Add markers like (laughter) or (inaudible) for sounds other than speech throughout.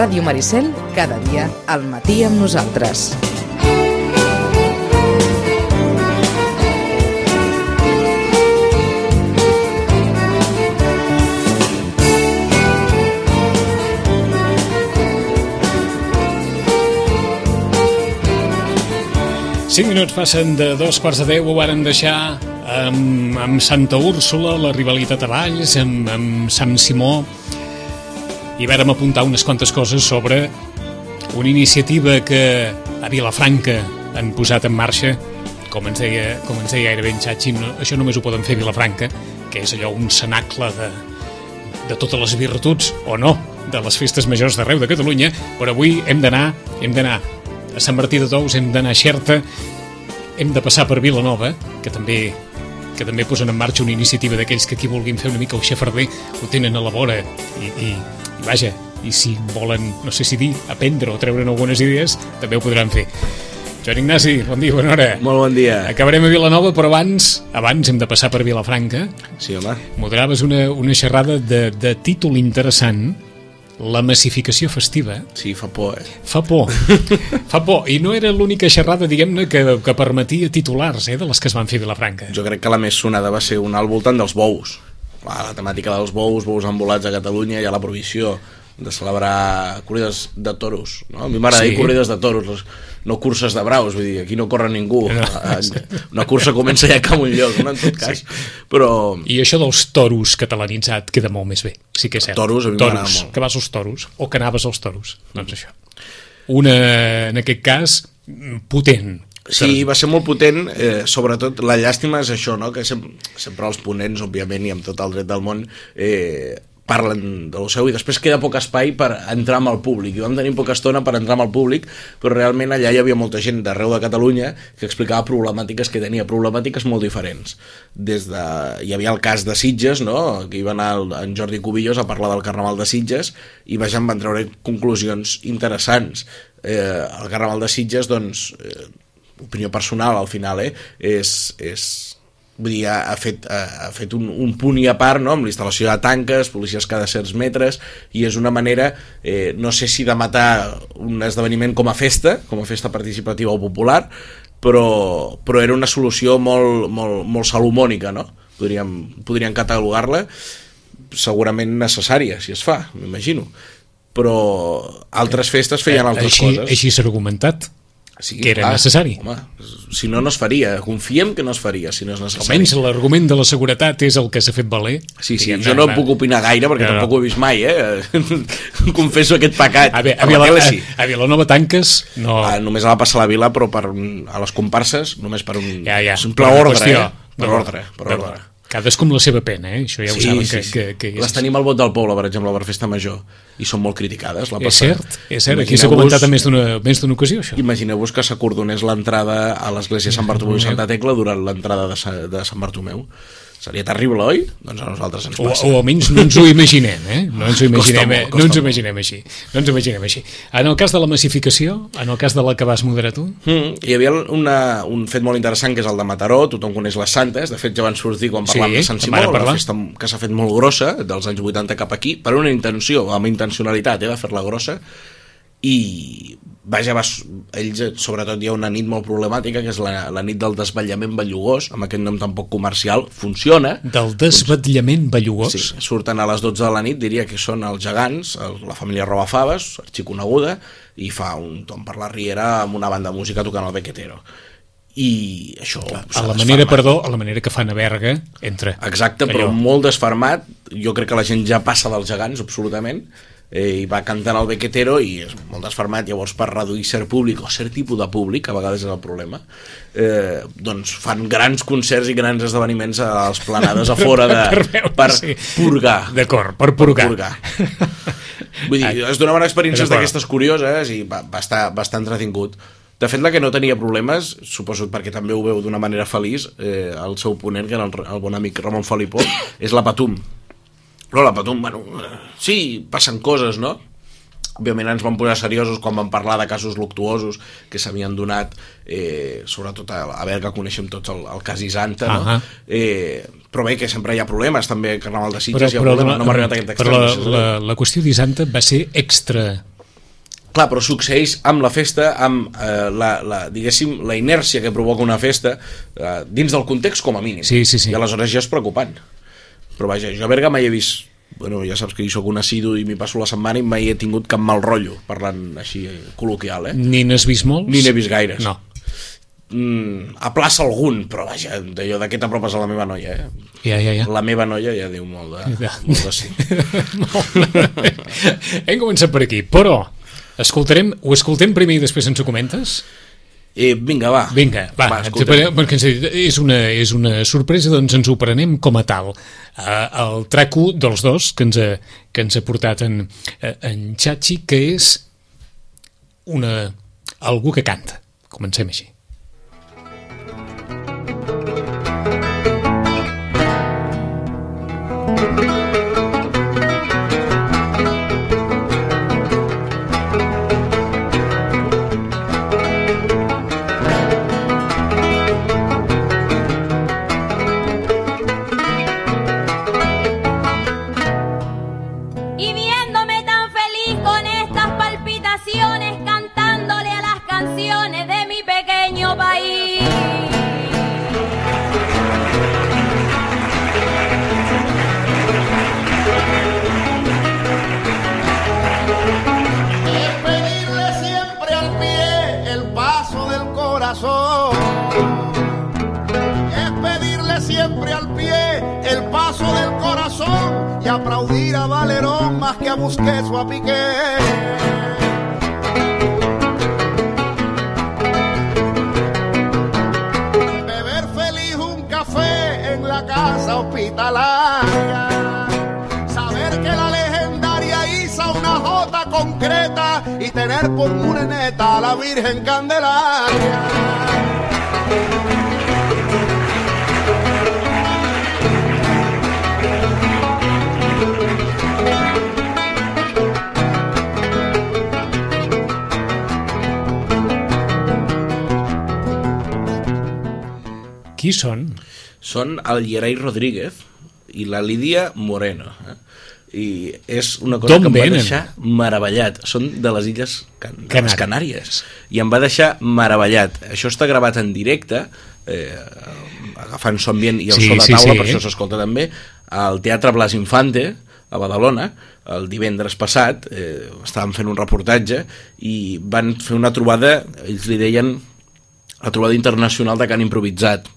Ràdio Maricel, cada dia, al matí amb nosaltres. Cinc minuts passen de dos quarts de deu, ho varen deixar amb, amb Santa Úrsula, la rivalitat a Valls, amb, amb Sant Simó, i vàrem apuntar unes quantes coses sobre una iniciativa que a Vilafranca han posat en marxa, com ens deia, com ens deia gairebé en Xachi, no, això només ho poden fer a Vilafranca, que és allò un cenacle de, de totes les virtuts, o no, de les festes majors d'arreu de Catalunya, però avui hem d'anar hem d'anar a Sant Martí de Tous, hem d'anar a Xerta, hem de passar per Vilanova, que també que també posen en marxa una iniciativa d'aquells que aquí vulguin fer una mica el xafarder ho tenen a la vora i, i, i vaja, i si volen, no sé si dir, aprendre o treure'n algunes idees, també ho podran fer. Joan Ignasi, bon dia, bona hora. Molt bon dia. Acabarem a Vilanova, però abans abans hem de passar per Vilafranca. Sí, home. Moderaves una, una xerrada de, de títol interessant, la massificació festiva. Sí, fa por, eh? Fa por. Fa por. I no era l'única xerrada, diguem-ne, que, que permetia titulars eh, de les que es van fer a Vilafranca. Jo crec que la més sonada va ser una al voltant dels bous. La, la temàtica dels bous, bous envolats a Catalunya i a la provisió de celebrar corrides de toros. No? A mi m'agrada Sí. dir corrides de toros, les- no curses de braus, vull dir, aquí no corre ningú. No. Una cursa comença ja cap a un lloc, no? en tot cas. Però I això dels toros catalanitzat queda molt més bé, sí que és cert. Toros, a mi m'agrada molt. que vas als toros, o que anaves als toros. Doncs això. Una, en aquest cas, potent. Sí, va ser molt potent, eh, sobretot la llàstima és això, no? que sempre, sempre els ponents, òbviament, i amb tot el dret del món, eh, parlen del seu i després queda poc espai per entrar amb el públic i vam tenir poca estona per entrar amb el públic però realment allà hi havia molta gent d'arreu de Catalunya que explicava problemàtiques que tenia problemàtiques molt diferents des de... hi havia el cas de Sitges no? que hi va anar el, en Jordi Cubillos a parlar del Carnaval de Sitges i vaja, en van treure conclusions interessants eh, el Carnaval de Sitges doncs eh, opinió personal al final eh, és, és vull dir, ha, ha fet, ha, ha fet un, un punt i a part no? amb l'instal·lació de tanques, policies cada certs metres i és una manera eh, no sé si de matar un esdeveniment com a festa, com a festa participativa o popular però, però era una solució molt, molt, molt salomònica no? podríem, podríem catalogar-la segurament necessària si es fa, m'imagino però altres festes feien altres així, coses Així s'ha argumentat. Sí, que era necessari. Home, si no, no es faria. Confiem que no es faria, si no és necessari. Almenys l'argument de la seguretat és el que s'ha fet valer. Sí, sí, jo no va. puc opinar gaire perquè No, no. tampoc ho he vist mai, eh? (laughs) Confesso aquest pecat. A, ve, a, Per la tele a, sí. a Vilanova Tanques no... Ah, només a la passar a la vila, però per, a les comparses, només per un ja, ja. simple per ordre, qüestió. eh? Per ordre, per D'acord. ordre. Cadascú amb la seva pena, eh? Això ja ho saben que, que, que és... Les tenim al vot del poble, per exemple, per festa major, i són molt criticades. La És cert, és cert. Aquí s'ha comentat més d'una més d'una ocasió, això. Imagineu-vos que s'acordonés l'entrada a l'església Sant Bartomeu i Santa Tecla durant l'entrada de, Sa- de Sant Bartomeu. Seria terrible, oi? Doncs a nosaltres ens O, passa. o almenys no ens ho imaginem, eh? No ens ho imaginem, molt, eh? costa no ens ho imaginem així. No ens ho imaginem així. En el cas de la massificació, en el cas de la que vas moderar tu, Mm, hi havia una, un fet molt interessant que és el de Mataró, tothom coneix les Santes, de fet ja van sortir quan Sí, parlàvem de Sant Simó, una festa que s'ha fet molt grossa, dels anys 80 cap aquí, per una intenció, amb intencionalitat, eh, de fer-la grossa, i vaja, va, ells, eh, sobretot hi ha una nit molt problemàtica, que és la, la nit del desvetllament bellugós, amb aquest nom tan poc comercial, funciona, del desvetllament bellugós, Sí, surten a les 12 de la nit, diria que són els gegants, el, la família Robafaves, arxiconeguda, i fa un tom per la riera amb una banda de música tocant el bequetero. I això... a s'ha la manera, perdó, a la manera que fan a Berga, entre... Exacte, però allò. molt desfermat. Jo crec que la gent ja passa dels gegants, absolutament, eh, i va cantant el bequetero i és molt desfermat. Llavors, per reduir cert públic o cert tipus de públic, a vegades és el problema, eh, doncs fan grans concerts i grans esdeveniments a les planades a fora (laughs) de, Per veure, per sí. purgar. D'acord, per purgar. purgar. (laughs) Vull dir, es donaven experiències d'aquestes curioses i va, va, estar, va estar entretingut. De fet, la que no tenia problemes, suposo perquè també ho veu d'una manera feliç, eh, el seu ponent, que era el, el bon amic Ramon Felipó, és la Patum. Però la Patum, bueno, eh, sí, passen coses, no? Òbviament ens vam posar seriosos quan vam parlar de casos luctuosos que s'havien donat, eh, sobretot a, a Berga coneixem tots el, el cas Isanta, no? Ahà. Eh, però bé, que sempre hi ha problemes, també Carnaval de Sitges hi ha problemes, no m'ha arribat a aquest però extrem. la, això és la, la qüestió d'Isanta va ser extra Clar, però succeeix amb la festa, amb eh, la, la, diguéssim, la inèrcia que provoca una festa eh, dins del context com a mínim. Sí, sí, sí. I aleshores ja és preocupant. Però vaja, jo a Berga mai he vist bueno, ja saps que jo sóc un assidu i m'hi passo la setmana i mai he tingut cap mal rotllo, parlant així eh, col·loquial, eh? Ni n'has vist molts? Ni n'he vist gaires. No. Mm, a plaça algun, però vaja, d'allò de què t'apropes a la meva noia, eh? Ja, ja, ja. La meva noia ja diu molt de, Ja. molt de sí. (laughs) Hem començat per aquí, però escoltarem, ho escoltem primer i després ens ho comentes? Eh, vinga, va. Vinga, va, va ens escolta. preparem, perquè és, una, és una sorpresa, doncs ens ho prenem com a tal. Uh, el traco dels dos que ens ha, que ens ha portat en, eh, en Chachi, que és una, algú que canta. Comencem així. Aplaudir a Valerón más que a Busquets o a Piqué. Beber feliz un café en la casa hospitalaria. Saber que la legendaria hizo una jota concreta y tener por mureneta a la Virgen Candelaria. Qui són? Són el Gerai Rodríguez i la Lídia Moreno. Eh? I és una cosa que em va venen? deixar meravellat. Són de les illes Can de les Canàries. Canàries. I em va deixar meravellat. Això està gravat en directe, eh, agafant so ambient i el Sí, so de sí, taula, sí. per això s'escolta també, al Teatre Blas Infante, a Badalona, el divendres passat, eh, estàvem fent un reportatge i van fer una trobada, ells li deien la trobada internacional de cant improvisat,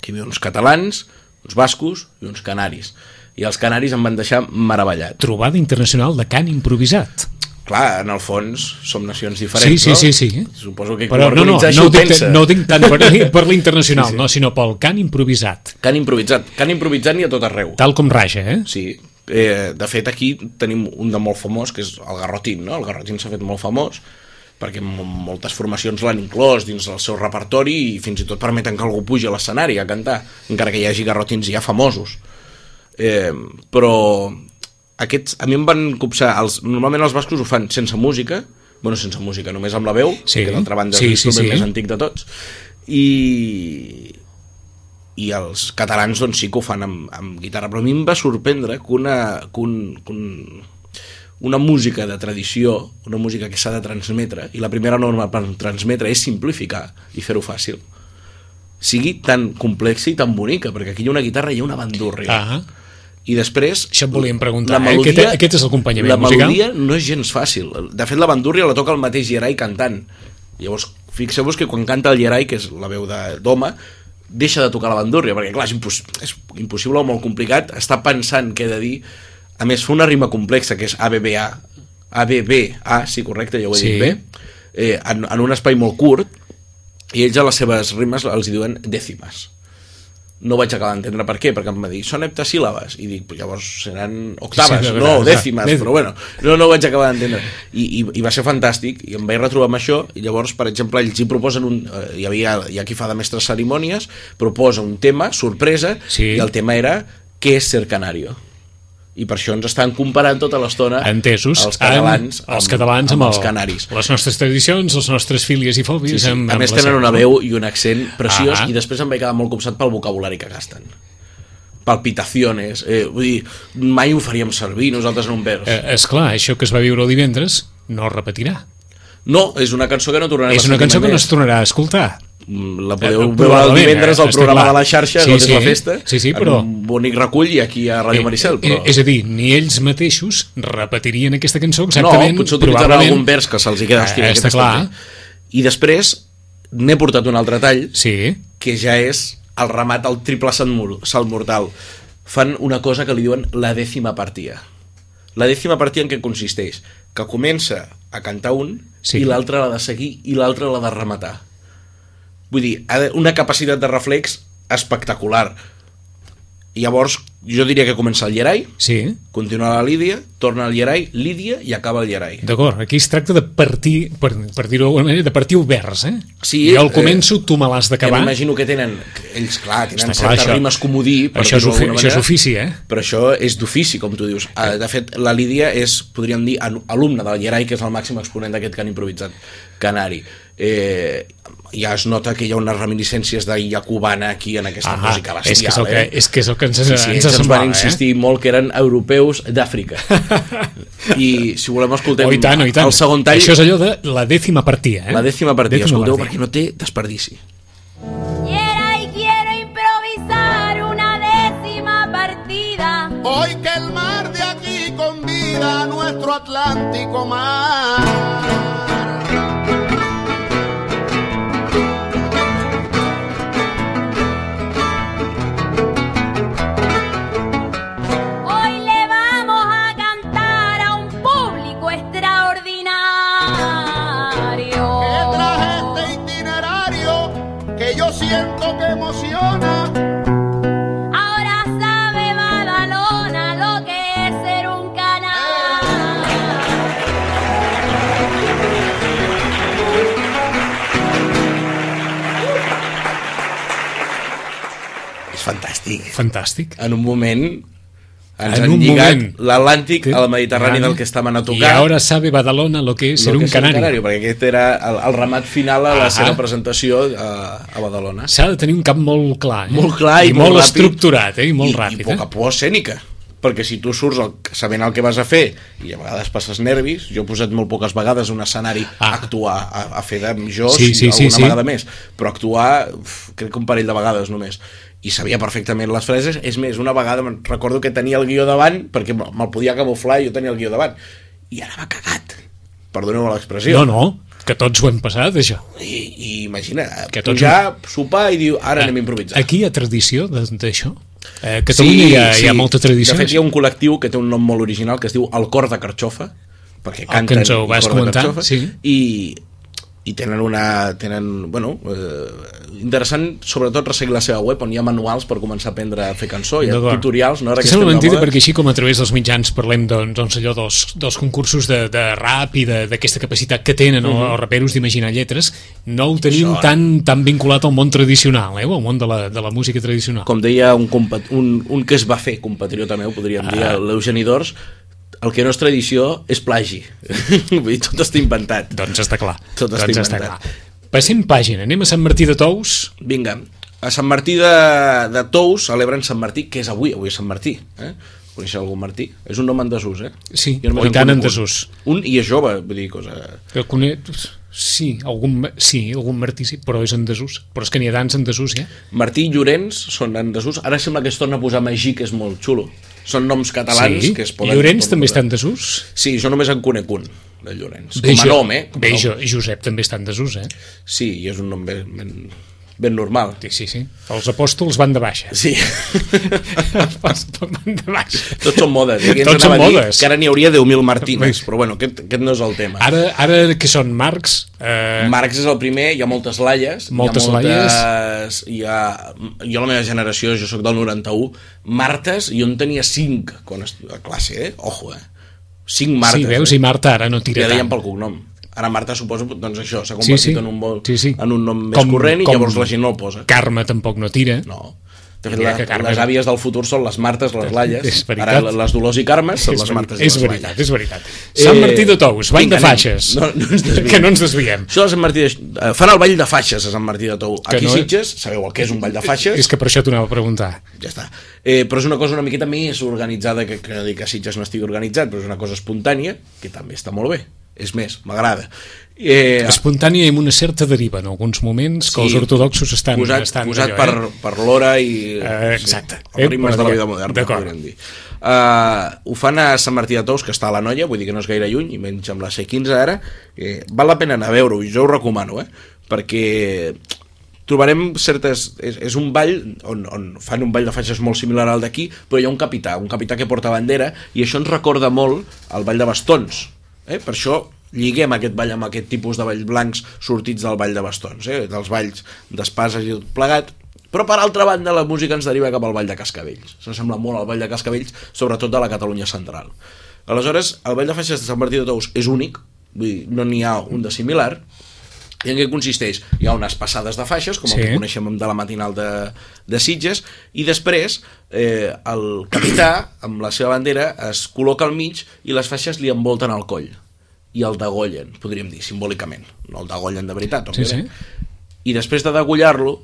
que hi havia uns catalans, uns bascos i uns canaris. I els canaris em van deixar meravellat. Trobada internacional de cant improvisat. Clar, en el fons som nacions diferents, Sí, sí, no? sí, sí. Suposo que Però no, no, no, ho pensa. no ho dic tant per, (laughs) per l'internacional, no, sinó pel cant improvisat. Cant improvisat. Cant improvisat n'hi ha a tot arreu. Tal com raja, eh? Sí. Eh, de fet, aquí tenim un de molt famós, que és el Garrotín, no? El Garrotín s'ha fet molt famós perquè mo- moltes formacions l'han inclòs dins del seu repertori i fins i tot permeten que algú pugi a l'escenari a cantar, encara que hi hagi garrotins ja famosos. Eh, però aquests, a mi em van copsar, els, normalment els bascos ho fan sense música, bueno, sense música, només amb la veu, Sí. que d'altra banda Sí, és sí, sí. més antic de tots, i, i els catalans doncs sí que ho fan amb, amb guitarra però a mi em va sorprendre que una, que un, que un, una música de tradició una música que s'ha de transmetre i la primera norma per transmetre és simplificar i fer-ho fàcil. Sigui tan complexa i tan bonica perquè aquí hi ha una guitarra i hi ha una bandúrria Ah, i després Això et volíem preguntar, la eh? Aquest- aquest és l'acompanyament la musical? melodia no és gens fàcil. De fet la bandúrria la toca el mateix Gerai cantant. Llavors fixeu-vos que quan canta el Gerai que és la veu de- d'home deixa de tocar la bandúrria perquè clar, és, impos és impossible o molt complicat està pensant què he de dir a més fa una rima complexa que és ABBA ABBA, sí correcte, ja ho he Sí. dit bé eh, en, en un espai molt curt i ells a les seves rimes els hi diuen dècimes no vaig acabar d'entendre per què, perquè em va dir són heptasíl·labes, i dic, llavors seran octaves, Sí, de no dècimes. però bueno, no, no ho vaig acabar d'entendre. I, i, I va ser fantàstic, i em vaig retrobar amb això, i llavors, per exemple, ells hi proposen un... Eh, hi, havia, hi ha qui fa de mestres cerimònies, proposa un tema, sorpresa, Sí. i el tema era què és ser canario? I per això ens estan comparant tota l'estona entesos. els catalans, amb, els catalans amb, els el- canaris. Les nostres tradicions, les nostres fílies i Sí, fòbies. sí. Amb, a amb més tenen una veu i un accent preciós Ah. i després em vaig quedar molt copsat pel vocabulari que gasten palpitaciones eh, vull dir, mai ho faríem servir nosaltres en un vers Eh, esclar, això que es va viure el divendres no es repetirà. No, és una cançó que no tornarem És a una sentir cançó que no es tornarà a escoltar. La Eh, podeu veure el probablement, divendres al eh, programa clar. de la xarxa, Sí, sí, la festa, Sí, sí, però- un bonic recull i aquí a Ràdio Maricel. Però... Eh, eh, és a dir, ni ells mateixos repetirien aquesta cançó no, exactament. potser utilitzaran probablement- algun vers que se'ls hi queda, hòstia, Eh, està clar. I després n'he portat un altre tall, Sí, que ja és el remat al triple salt mor- salt mortal. Fan una cosa que li diuen la dècima partida. La dècima partida en què consisteix? Que comença a cantar un Sí. i l'altre l'ha de seguir i l'altre l'ha de rematar. Vull dir, una capacitat de reflex espectacular. I llavors, jo diria que comença el Llerai, sí. continua la Lídia, torna al Llerai, Lídia i acaba el Llerai. D'acord, aquí es tracta de partir, per, per dir-ho d'alguna manera, de partir oberts, eh? Sí, jo al eh, començo, tu me l'has Que d'acabar. m'imagino que tenen, ells, clar, tenen Està clar, certes això- rimes comodí, per Això és, ofi d'alguna això és manera, ofici, eh? però això és d'ofici, com tu dius. Ah, De fet, la Lídia és, podríem dir, alumne del Llerai, que és el màxim exponent d'aquest cant improvisat canari. Eh, ja es nota que hi ha unes reminiscències d'illa cubana aquí en aquesta Ah, música bestial. és que és el que, eh? és que, és el que ens, Sí, sí, ens ells ens van semblava, insistir molt que eren europeus d'Àfrica. (laughs) I si volem Eh? escoltem Oh, i tant, oh, i tant. el segon tall, Això és allò de la dècima partida, eh? la dècima partida. Dècima Escolteu partida. perquè no té desperdici. Quiera y quiero improvisar una décima partida. Hoy que el mar de aquí convida a nuestro Atlántico mar. Fantàstic. Fantàstic. En un moment ens En han un lligat l'Atlàntic al Mediterrani del que estaven a I tocar. ara sabe Badalona lo que és ser un és canari. perquè aquest era el, el remat final a la Ah. seva presentació a, a Badalona. S'ha de tenir un cap molt clar, eh? Molt clar i, I molt, ràpid. estructurat, eh? I molt I, ràpid, I poca eh? por escènica perquè si tu surts el, sabent el que vas a fer i a vegades passes nervis jo he posat molt poques vegades un escenari Ah. a actuar, a, a fer de jo Sí, sí, sí, alguna sí. vegada més però actuar, uf, crec que un parell de vegades només i sabia perfectament les frases és més, una vegada recordo que tenia el guió davant perquè me- me'l podia camuflar i jo tenia el guió davant i anava cagat perdoneu l'expressió No, no, que tots ho hem passat, això. I, i imagina, Que tots- pujar, sopar i diu ara anem a improvisar Aquí hi ha tradició d'això? Eh, Catalunya hi, ha, hi ha molta tradició. De fet, hi ha un col·lectiu que té un nom molt original que es diu El Cor de Carxofa, perquè El canten que ens ho El vas comentar, Carxofa, sí. i, i tenen una... Tenen, bueno, eh, interessant, sobretot, resseguir la seva web, on hi ha manuals per començar a aprendre a fer cançó, hi ha tutorials, no? Ara Que sembla mentida perquè així com a través dels mitjans parlem doncs, doncs allò dels, dels concursos de, de rap i de- d'aquesta capacitat que tenen uh -huh. els raperos d'imaginar lletres, no ho tenim. Això, eh? tan, tan vinculat al món tradicional, eh? al món de la, de la música tradicional. Com deia un, un, un que es va fer compatriota meu, podríem dir, Ah. l'Eugeni Dors, el que no és tradició és plagi. (laughs) Vull dir, tot està inventat. Doncs està clar. Tot està doncs està inventat. clar. Passem pàgina, anem a Sant Martí de Tous. Vinga, a Sant Martí de, de Tous celebren Sant Martí, que és avui, avui és Sant Martí. Eh? Coneixeu algun Martí? És un nom en desús, eh? Sí, només i tant en desús. Un i és jove, vull dir, cosa... Que conec... Sí, algun, sí, algun Martí sí, però és en desús. Però és que n'hi ha tants en desús, ja. Martí i Llorenç són en desús. Ara sembla que es torna a posar Magí, que és molt xulo. Són noms catalans sí. que es poden... Llorenç també està en desús? Sí, jo només en conec un, de Llorenç. Bé, Com a jo- nom, eh? Com Bé, nom. Josep també està en desús, eh? Sí, i és un nom ben, ben, ben normal. Sí, sí, sí. Els apòstols van de baixa. Sí. (laughs) Els apòstols van de baixa. Tots són modes. eh? Tots són modes. Que ara n'hi hauria 10.000 Martines, Veus? però bueno, aquest, aquest no és el tema. Ara, ara que són Marcs, eh, Marx és el primer, hi ha moltes laies. Moltes hi ha moltes, hi ha, jo la meva generació, jo sóc del 91, Martes, jo en tenia 5 quan a classe, eh? Ojo, eh? 5 Martes. sí, veus, eh? i Marta ara no tira Ja deien tant. pel cognom. Ara Marta suposo, doncs això, s'ha Sí, convertit sí. en, un vol, Sí, sí. en un nom més Com- corrent i com- llavors la gent no el posa. Carme tampoc no tira. No. De fet, la, que Carme- les àvies del futur són les Martes, les. És veritat. Ara les Dolors i Carmes són És les Martes i és les veritat, Laies. és veritat. Sant Martí de Tous, ball vinga, de faixes. No, no ens desviem. que no ens desviem. Això de Sant Martí de... eh, fan el ball de faixes a Sant Martí de Tou. Que Aquí no... Sitges, sabeu el que és un ball de faixes? És que per això t'ho anava a preguntar. Ja està. Eh, però és una cosa una miqueta més organitzada, que, que no dic que Sitges no estigui organitzat, però és una cosa espontània, que també està molt bé. És més, m'agrada. Eh, Espontània i amb una certa deriva en alguns moments que els ortodoxos estan posat, estan posat d'allò, per, eh? per l'hora i Eh, exacte. sí, els Eh, ritmes bueno, de la vida moderna d'acord. podríem dir uh, ho fan a Sant Martí de Tous que està a la Noia, vull dir que no és gaire lluny i menys amb la C15 ara eh, val la pena anar a veure-ho jo ho recomano eh? perquè trobarem certes... És, és un ball on, on fan un ball de faixes molt similar al d'aquí, però hi ha un capità, un capità que porta bandera, i això ens recorda molt el ball de bastons. Eh? Per això lliguem aquest ball amb aquest tipus de balls blancs sortits del ball de bastons, eh? dels balls d'espases i tot plegat, però per altra banda la música ens deriva cap al ball de Cascavells. S'assembla molt al ball de Cascavells, sobretot de la Catalunya central. Aleshores, el ball de faixes de Sant Martí de Tous és únic, vull dir, no n'hi ha un de similar, i en què consisteix? Hi ha unes passades de faixes, com sí. el Sí. que coneixem de la matinal de, de Sitges, i després eh, el capità, amb la seva bandera, es col·loca al mig i les faixes li envolten el coll i el degollen, podríem dir, simbòlicament. No el degollen de veritat, Sí, òbviament. I després de degollar-lo,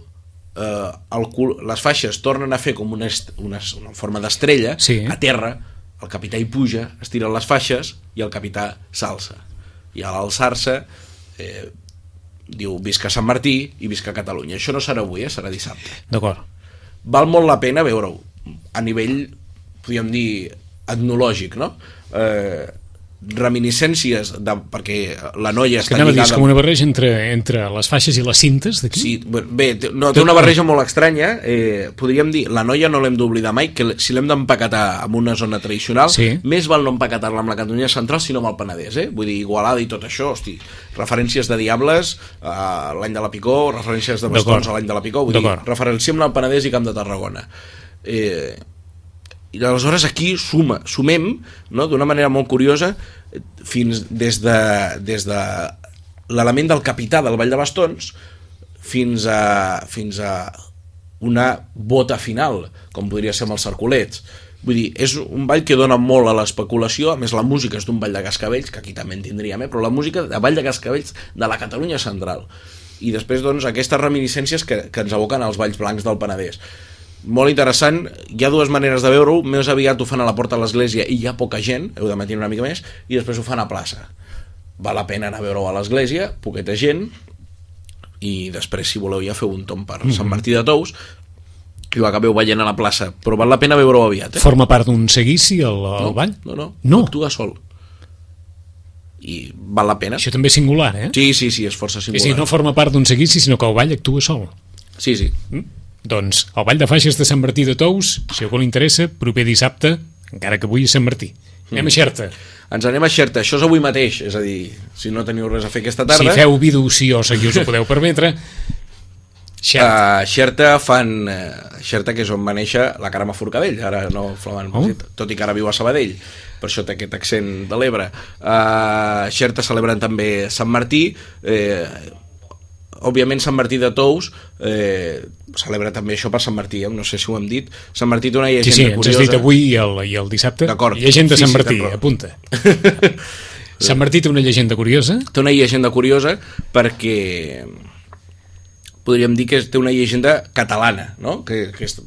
eh, el cul, les faixes tornen a fer com una, una, una forma d'estrella Sí. a terra, el capità hi puja, es tiren les faixes i el capità s'alça. I a l'alçar-se eh, diu visca Sant Martí i visca Catalunya. Això no serà avui, eh? serà dissabte. D'acord. Val molt la pena veure-ho a nivell, podríem dir, etnològic, no? Eh, reminiscències de, perquè la noia que està anava a dir, és lligada com una barreja entre, entre les faixes i les cintes d'aquí. Sí, bé, no, té una barreja molt estranya. Eh, podríem dir, la noia no l'hem d'oblidar mai, que si l'hem d'empaquetar en una zona tradicional, Sí. més val no empaquetar-la amb la Catalunya central, sinó amb el Penedès, eh? Vull dir, Igualada i tot això, hosti, referències de Diables a l'any de la Picó, referències de bastons a l'any de la Picó, vull dir, referenciem el Penedès i Camp de Tarragona. Eh, i aleshores aquí suma, sumem no, d'una manera molt curiosa fins des de, des de l'element del capità del Ball de Bastons fins a, fins a una bota final, com podria ser amb els cercolets. Vull dir, és un ball que dona molt a l'especulació, a més la música és d'un ball de cascabells, que aquí també en tindríem, eh? però la música de ball de cascabells de la Catalunya central. I després, doncs, aquestes reminiscències que, que ens aboquen als balls blancs del Penedès molt interessant, hi ha dues maneres de veure-ho. Més aviat ho fan a la porta de l'església i hi ha poca gent, heu de matir una mica més i després ho fan a plaça. Val la pena anar a veure-ho a l'església, poqueta gent i després si voleu ja feu un tom per Sant Martí de Tous i ho acabeu veient a la plaça. Però val la pena veure-ho aviat eh? Forma part d'un seguici, el, el no, ball? no, no, No. actua sol. I val la pena. Això també és singular, eh? sí, sí, sí, és força És singular a dir, no forma part d'un seguici, sinó que el ball actua sol. sí, sí, Doncs el Ball de Faixes de Sant Martí de Tous, si algú li interessa, proper dissabte, encara que avui és Sant Martí. Anem a Xerta. ens anem a Xerta, això és avui mateix és a dir, si no teniu res a fer aquesta Si tarda feu vida ociosa i us ho podeu permetre, Xerta. A Xerta fan... Uh, Xerta, que és on va néixer la Carme Forcadell, ara no Flaman Oh. tot i que ara viu a Sabadell, per això té aquest accent de l'Ebre. A Xerta celebren també Sant Martí, eh, òbviament Sant Martí de Tous eh, celebra també això per Sant Martí, eh? no sé si ho hem dit. Sant Martí té una llegenda Sí, sí, ens curiosa. has dit avui i el, i el dissabte. D'acord. Llegenda Sí, Sant sí, Martí, d'acord. apunta. (laughs) Sant Martí té una llegenda curiosa. té una llegenda curiosa perquè podríem dir que té una llegenda catalana, no? que, que és-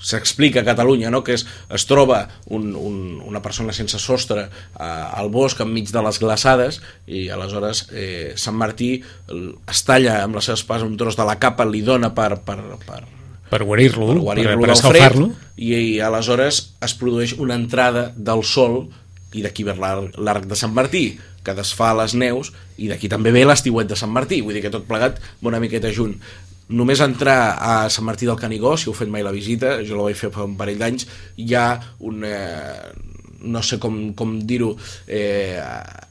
s'explica a Catalunya, no? que es, es troba un, un, una persona sense sostre eh, al bosc enmig de les glaçades i aleshores eh, Sant Martí es talla amb la seva espasa un tros de la capa, li dona per, per, per, Per guarir-lo, per per, guarir-lo per del escalfar-lo. i, i aleshores es produeix una entrada del sol i d'aquí ve l'ar- l'arc de Sant Martí que desfà les neus i d'aquí també ve l'estiuet de Sant Martí vull dir que tot plegat una miqueta junt només entrar a Sant Martí del Canigó si heu fet mai la visita, jo la vaig fer fa un parell d'anys hi ha un eh, no sé com, com dir-ho eh,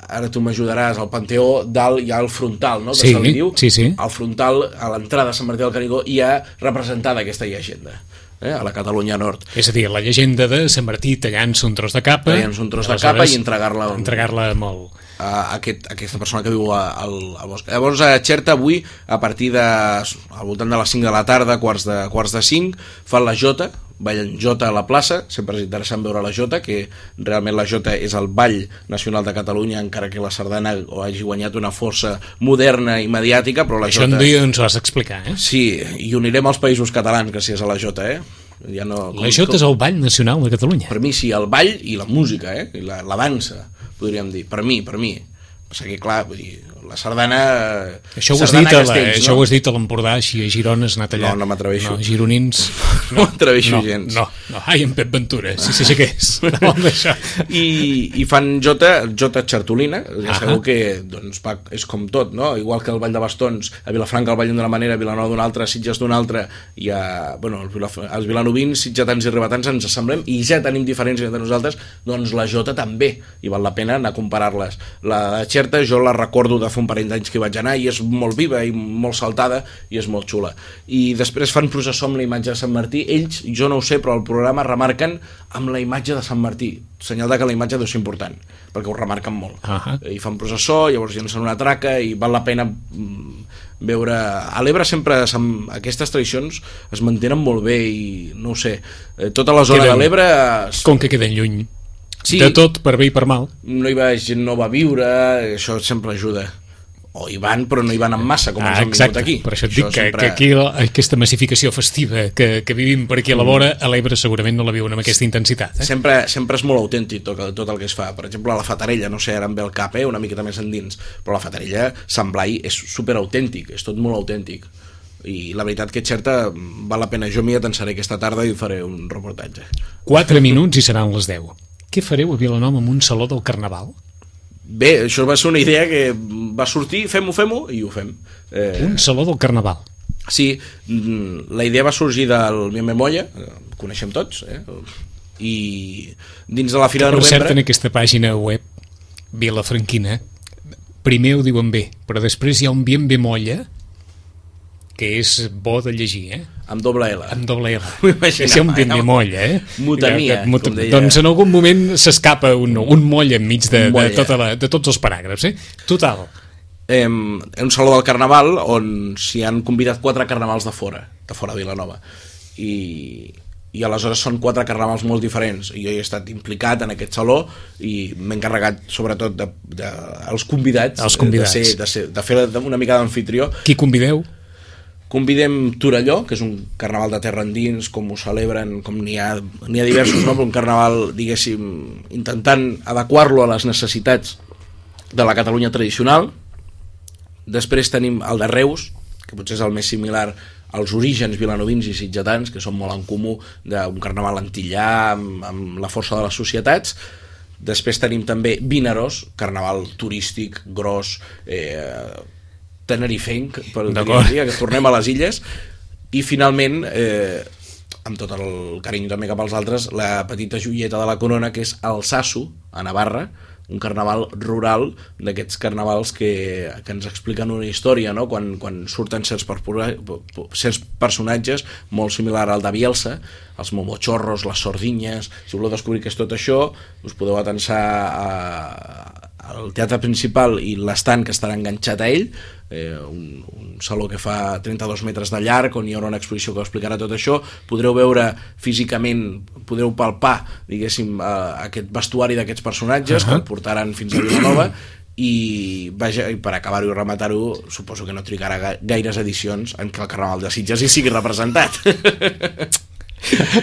ara tu m'ajudaràs al Panteó dalt hi ha el frontal no? que Sí, se li diu sí, sí. al frontal, a l'entrada de Sant Martí del Canigó hi ha representada aquesta llegenda eh, a la Catalunya Nord És a dir, la llegenda de Sant Martí tallant-se un tros de capa... Tallant-se un tros de capa i entregar-la- Entregar-la el... a aquest, aquesta persona que viu a- al, al bosc. Llavors a Xerta avui, a partir de al voltant de les 5 de la tarda, quarts de, quarts de 5, fan la jota, ballen jota a la plaça, sempre és interessant veure la jota, que realment la jota és el ball nacional de Catalunya, encara que la sardana ho hagi guanyat una força moderna i mediàtica, però la Això jota... un dia ens ho has d'explicar, eh? Sí, i unirem als països catalans gràcies a la jota, eh? Ja no, La Jota és el ball nacional de Catalunya. per mi sí, el ball i la música, eh? I la, la dansa, podríem dir, per mi, per mi. Passa que, clar, vull dir, la sardana... Això ho has sardana dit, a la, Castells, això ho has dit a l'Empordà, així a Girona has anat allà. No, no m'atreveixo. No, gironins... (laughs) No m'atreveixo no, gens. No, no, ai, en Pep Ventura, si s'aixequés. (laughs) No. I, i fan jota, jota xartolina, ja sabeu que doncs, va, és com tot, no? igual que el Ball de Bastons, a Vilafranca el ballen d'una manera, a Vilanova d'una altra, a Sitges d'una altra, i a, bueno, els vilanovins, sitgetans i ribatans ens assemblem i ja tenim diferències entre nosaltres, doncs la jota també, i val la pena anar a comparar-les. La de Xerta jo la recordo de fa un parell d'anys que hi vaig anar i és molt viva i molt saltada i és molt xula. I després fan processó amb la imatge de Sant Martí, ells, jo no ho sé, però el programa remarquen amb la imatge de Sant Martí, senyal de que la imatge deu ser important, perquè ho remarquen molt. Ahà. I fan processó, llavors llancen una traca i val la pena mm, veure... A l'Ebre sempre se'm- aquestes tradicions es mantenen molt bé i no ho sé, eh, tota la zona Queden- de l'Ebre es- Com que queden lluny. Sí. De tot, per bé i per mal. no hi va gent no va viure, això sempre ajuda. O hi van, però no hi van en massa, com ens Ah, han vingut exacte, aquí. per això et dic que, sempre- que aquí la, aquesta massificació festiva que, que vivim per aquí a la vora, a l'Ebre segurament no la viuen amb aquesta intensitat. Eh? Sempre, sempre és molt autèntic tot, tot el que es fa. Per exemple, a la Fatarella, no sé, ara em ve el cap, eh, una miqueta més endins, però la Fatarella, Sant Blai, és super autèntic, és tot molt autèntic. I la veritat que Xerta val la pena. Jo m'hi atensaré aquesta tarda i faré un reportatge. 4 minuts i seran les 10. Què fareu a Vilanova amb un saló del Carnaval? Bé, això va ser una idea que va sortir, fem-ho, fem-ho, i ho fem. Eh, Un saló del Carnaval. Sí, mm, la idea va sorgir del Miame Molla, eh, coneixem tots, eh? i dins de la Fira de Per cert, Novembre... en aquesta pàgina web, Vilafranquina, primer ho diuen bé, però després hi ha un bien bé molla, que és bo de llegir, eh? amb doble L. amb doble L. (laughs) M'ho imaginava, És un eh? bé molla, eh? Mutamia, Ja, com deia. Doncs en algun moment s'escapa un, un molla enmig de, Un de, tota la, de tots els paràgrafs, eh? Total. eh, un saló del Carnaval on s'hi han convidat quatre carnavals de fora, de fora de Vilanova. I, i aleshores són quatre carnavals molt diferents i jo he estat implicat en aquest saló i m'he encarregat sobretot de, de, els convidats, Els convidats. De, ser, de, ser, de fer una mica d'anfitrió Qui convideu? Convidem Torelló, que és un carnaval de terra endins, com ho celebren, com n'hi ha, ha diversos, no? un carnaval, diguéssim, intentant adequar-lo a les necessitats de la Catalunya tradicional. Després tenim el de Reus, que potser és el més similar als orígens vilanovins i sitgetans, que són molt en comú d'un carnaval antillà, amb, amb la força de les societats. Després tenim també Vinaròs, carnaval turístic, gros, eh, tenerifenc, per dir que tornem a les illes, i finalment, eh, amb tot el carinyo també cap als altres, la petita joieta de la corona, que és el Sasso, a Navarra, un carnaval rural d'aquests carnavals que, que ens expliquen una història, no? quan, quan surten certs, perpura- certs personatges molt similar al de Bielsa, els momochorros, les sordinyes, si voleu descobrir què és tot això, us podeu atensar a, al teatre principal i l'estant que estarà enganxat a ell, eh, un, un saló que fa 32 metres de llarg, on hi haurà una exposició que ho explicarà tot això, podreu veure físicament, podreu palpar, diguéssim, eh, aquest vestuari d'aquests personatges, que el portaran fins a Vilanova, i vaja, i per acabar-ho i rematar-ho suposo que no trigarà ga- gaires edicions en què el Carnaval de Sitges hi sigui representat.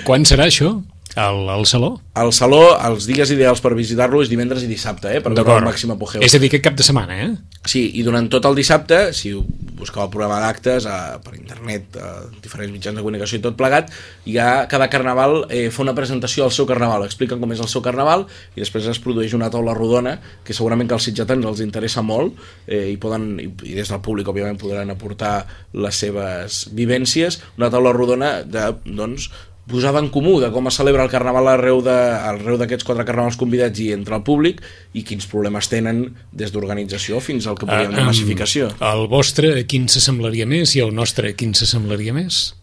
Quan serà això? Al, al saló? el saló, els dies ideals per visitar-lo és divendres i dissabte, eh, per veure el màxim apogeu És a dir, aquest cap de setmana, eh? Sí, i durant tot el dissabte, si busqueu el programa d'actes eh, per internet, a diferents mitjans de comunicació i tot plegat, hi ha cada carnaval eh, fa una presentació del seu carnaval, expliquen com és el seu carnaval i després es produeix una taula rodona que segurament que als sitgetans els interessa molt eh, i, poden, i, i des del públic òbviament podran aportar les seves vivències, una taula rodona de, doncs, posada en comú de com es celebra el carnaval arreu de- d'aquests quatre carnavals convidats i entre el públic i quins problemes tenen des d'organització fins al que podríem dir Ah, em, massificació. El vostre, quin s'assemblaria més? I el nostre, quin s'assemblaria més?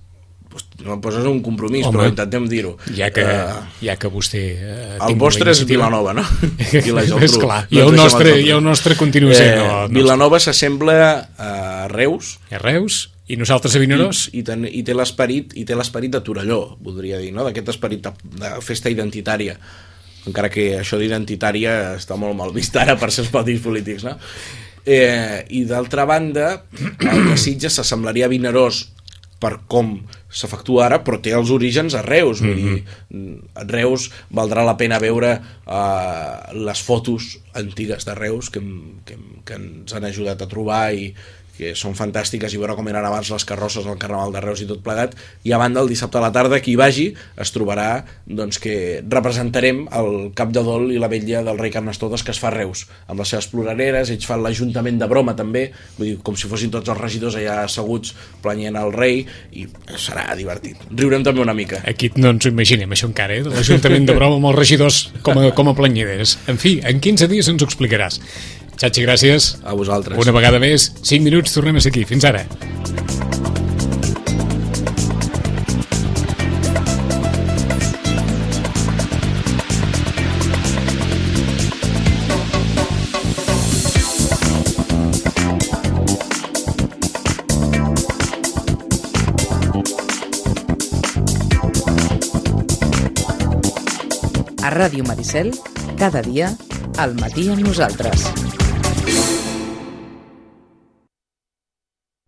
Pues, no em poses un compromís, Home. però intentem dir-ho. Ja que, Eh, ja que vostè... Eh, el vostre és. Vilanova, no? (laughs) I la Geltrú. És clar, No i el ens deixem nostre, i el nostre continua sent Eh, el nostre. Vilanova s'assembla a Reus A Reus, i nosaltres a Vinaròs, i, ten, i té l'esperit i té l'esperit de Torelló, voldria dir, no? d'aquest esperit de, de festa identitària encara que això d'identitària està molt mal vist ara per certs partits polítics no? eh, i d'altra banda el de Sitges s'assemblaria a Vinaròs per com s'efectua ara, però té els orígens a Reus. Vull Mhm. dir, a Reus valdrà la pena veure uh, les fotos antigues de Reus que, que, que ens han ajudat a trobar i que són fantàstiques i veure com eren abans les carrosses al Carnaval de Reus i tot plegat i a banda el dissabte a la tarda qui vagi es trobarà doncs, que representarem el cap de dol i la vetlla del rei Carnestodes que es fa a Reus amb les seves plorareres, ells fan l'ajuntament de broma també, vull dir, com si fossin tots els regidors allà asseguts planyent el rei i serà divertit riurem també una mica Aquí no ens ho imaginem, això encara, eh? l'Ajuntament de Broma amb els regidors com a, com a planyideres. En fi, en 15 dies ens ho explicaràs. Xachi, gràcies. a vosaltres Una vegada més, 5 minuts, tornem a ser aquí. Fins ara. A Ràdio Maricel, cada dia, al matí amb nosaltres.